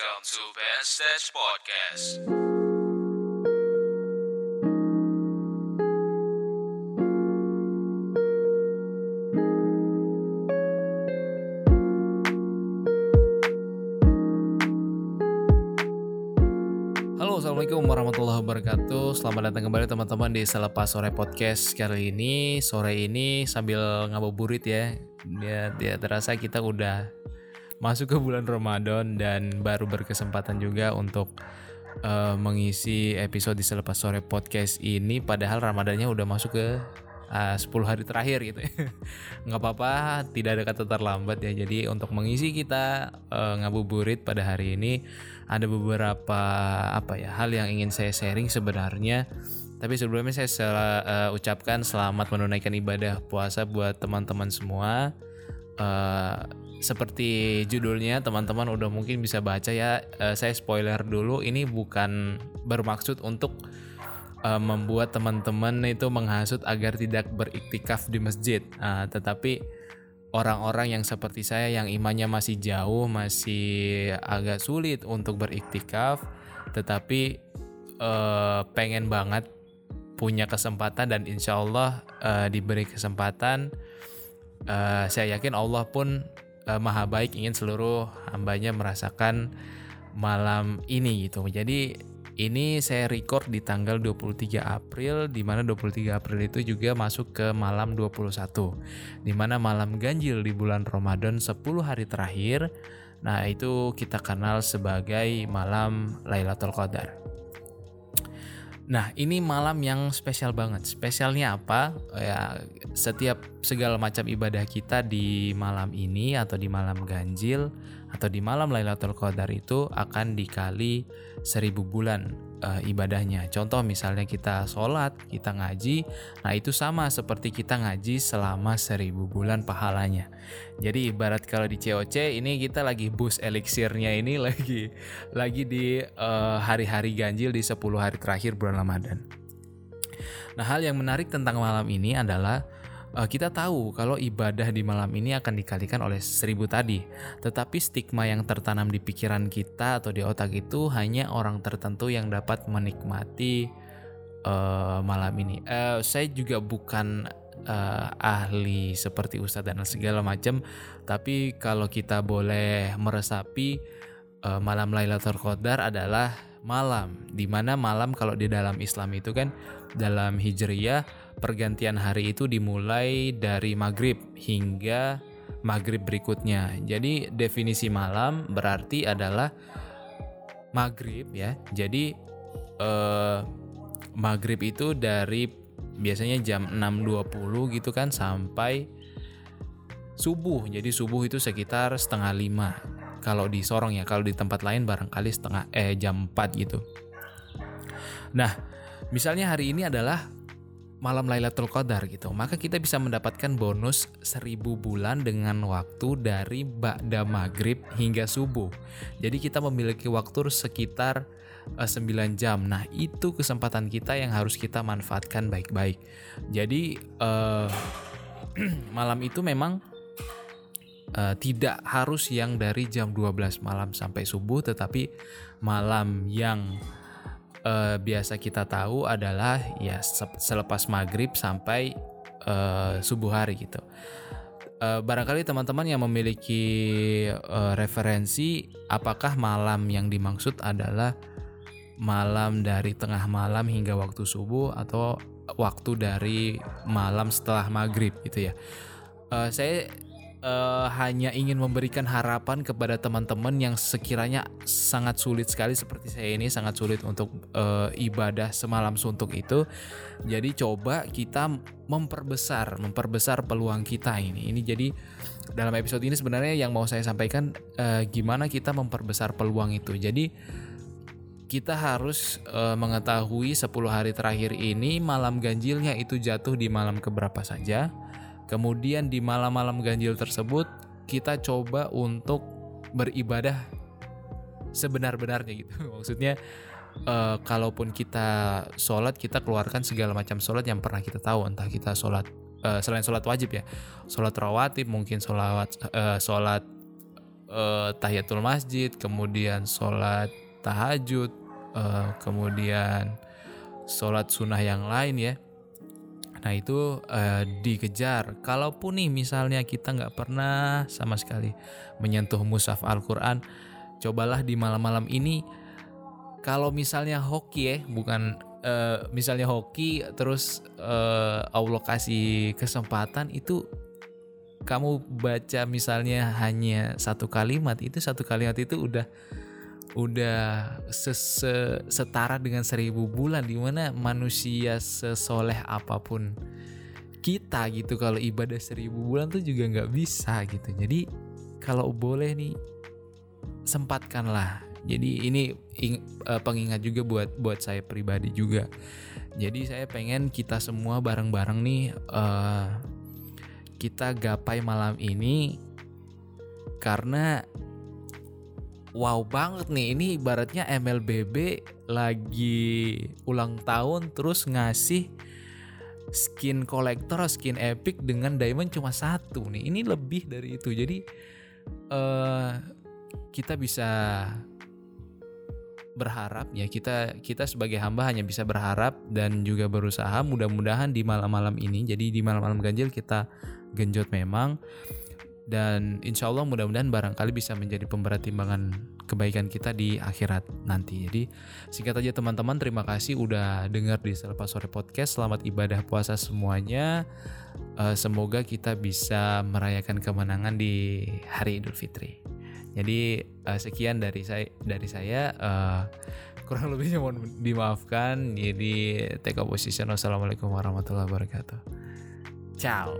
Welcome to Ben Stage Podcast. Halo, assalamualaikum warahmatullahi wabarakatuh. Selamat datang kembali teman-teman di Selepas Sore Podcast kali ini. Sore ini sambil ngabuburit ya. Ya, ya terasa kita udah masuk ke bulan Ramadan dan baru berkesempatan juga untuk eh, mengisi episode di Selepas Sore Podcast ini. Padahal Ramadannya udah masuk ke uh, 10 hari terakhir gitu. Nggak apa-apa tidak ada kata terlambat ya. Jadi untuk mengisi kita uh, ngabuburit pada hari ini ada beberapa apa ya hal yang ingin saya sharing sebenarnya. Tapi sebelumnya saya sel- uh, ucapkan selamat menunaikan ibadah puasa buat teman-teman semua. Uh, seperti judulnya teman-teman udah mungkin bisa baca ya uh, saya spoiler dulu ini bukan bermaksud untuk uh, membuat teman-teman itu menghasut agar tidak beriktikaf di masjid. Nah, tetapi orang-orang yang seperti saya yang imannya masih jauh, masih agak sulit untuk beriktikaf, tetapi uh, pengen banget punya kesempatan dan insya Allah uh, diberi kesempatan. Uh, saya yakin Allah pun uh, maha baik ingin seluruh hambanya merasakan malam ini gitu. Jadi ini saya record di tanggal 23 April di mana 23 April itu juga masuk ke malam 21 di mana malam ganjil di bulan Ramadan 10 hari terakhir nah itu kita kenal sebagai malam Lailatul Qadar Nah, ini malam yang spesial banget. Spesialnya apa? Ya, setiap segala macam ibadah kita di malam ini atau di malam ganjil atau di malam Lailatul Qadar itu akan dikali seribu bulan eh, ibadahnya. Contoh misalnya kita sholat, kita ngaji, nah itu sama seperti kita ngaji selama seribu bulan pahalanya. Jadi ibarat kalau di COC ini kita lagi boost elixirnya ini lagi lagi di eh, hari-hari ganjil di 10 hari terakhir bulan Ramadan. Nah, hal yang menarik tentang malam ini adalah eh, kita tahu kalau ibadah di malam ini akan dikalikan oleh seribu tadi. Tetapi stigma yang tertanam di pikiran kita atau di otak itu hanya orang tertentu yang dapat menikmati eh, malam ini. Eh, saya juga bukan eh, ahli seperti ustadz dan segala macam, tapi kalau kita boleh meresapi eh, malam Lailatul Qadar adalah malam. Di mana malam kalau di dalam Islam itu kan dalam hijriyah pergantian hari itu dimulai dari maghrib hingga maghrib berikutnya. Jadi definisi malam berarti adalah maghrib ya. Jadi eh, maghrib itu dari biasanya jam 6.20 gitu kan sampai subuh. Jadi subuh itu sekitar setengah lima kalau di Sorong ya kalau di tempat lain barangkali setengah eh jam 4 gitu. Nah misalnya hari ini adalah malam Lailatul Qadar gitu maka kita bisa mendapatkan bonus 1000 bulan dengan waktu dari ba'da maghrib hingga subuh. Jadi kita memiliki waktu sekitar eh, 9 jam. Nah itu kesempatan kita yang harus kita manfaatkan baik-baik. Jadi eh, malam itu memang uh, tidak harus yang dari jam 12 malam sampai subuh tetapi malam yang uh, biasa kita tahu adalah ya se- selepas maghrib sampai uh, subuh hari gitu. Uh, barangkali teman-teman yang memiliki uh, referensi apakah malam yang dimaksud adalah malam dari tengah malam hingga waktu subuh atau waktu dari malam setelah maghrib gitu ya. Uh, saya eh, hanya ingin memberikan harapan kepada teman-teman yang sekiranya sangat sulit sekali seperti saya ini sangat sulit untuk eh, ibadah semalam suntuk itu. Jadi coba kita memperbesar, memperbesar peluang kita ini. Ini jadi dalam episode ini sebenarnya yang mau saya sampaikan eh, gimana kita memperbesar peluang itu. Jadi kita harus eh, mengetahui 10 hari terakhir ini malam ganjilnya itu jatuh di malam keberapa saja. Kemudian di malam-malam ganjil tersebut kita coba untuk beribadah sebenar-benarnya gitu. Maksudnya eh, kalaupun kita sholat kita keluarkan segala macam sholat yang pernah kita tahu entah kita sholat eh, selain sholat wajib ya sholat rawatib mungkin sholat eh, sholat uh, tahiyatul masjid, kemudian sholat tahajud, uh, kemudian sholat sunnah yang lain ya. Nah itu uh, dikejar. Kalaupun nih misalnya kita nggak pernah sama sekali menyentuh mushaf Al-Quran, cobalah di malam-malam ini. Kalau misalnya hoki ya, bukan uh, misalnya hoki, terus uh, Allah kasih kesempatan itu kamu baca misalnya hanya satu kalimat itu satu kalimat itu udah udah setara dengan seribu bulan di mana manusia sesoleh apa pun kita gitu. Kalau ibadah seribu bulan tuh juga nggak bisa gitu. Jadi kalau boleh nih sempatkanlah. Jadi ini uh, pengingat juga buat buat saya pribadi juga. Jadi saya pengen kita semua bareng-bareng nih uh, kita gapai malam ini karena wow banget nih ini ibaratnya MLBB lagi ulang tahun terus ngasih skin kolektor skin epic dengan diamond cuma satu nih. Ini lebih dari itu. Jadi uh, kita bisa berharap ya kita kita sebagai hamba hanya bisa berharap dan juga berusaha. Mudah-mudahan di malam-malam ini jadi di malam-malam ganjil kita genjot memang dan insya Allah mudah-mudahan barangkali bisa menjadi pemberat timbangan kebaikan kita di akhirat nanti. Jadi singkat aja teman-teman terima kasih udah dengar di Selepas Sore Podcast. Selamat ibadah puasa semuanya. Uh, semoga kita bisa merayakan kemenangan di hari Idul Fitri. Jadi uh, sekian dari saya dari saya uh, kurang lebihnya mohon dimaafkan. Jadi take a position. Wassalamualaikum warahmatullahi wabarakatuh. Ciao.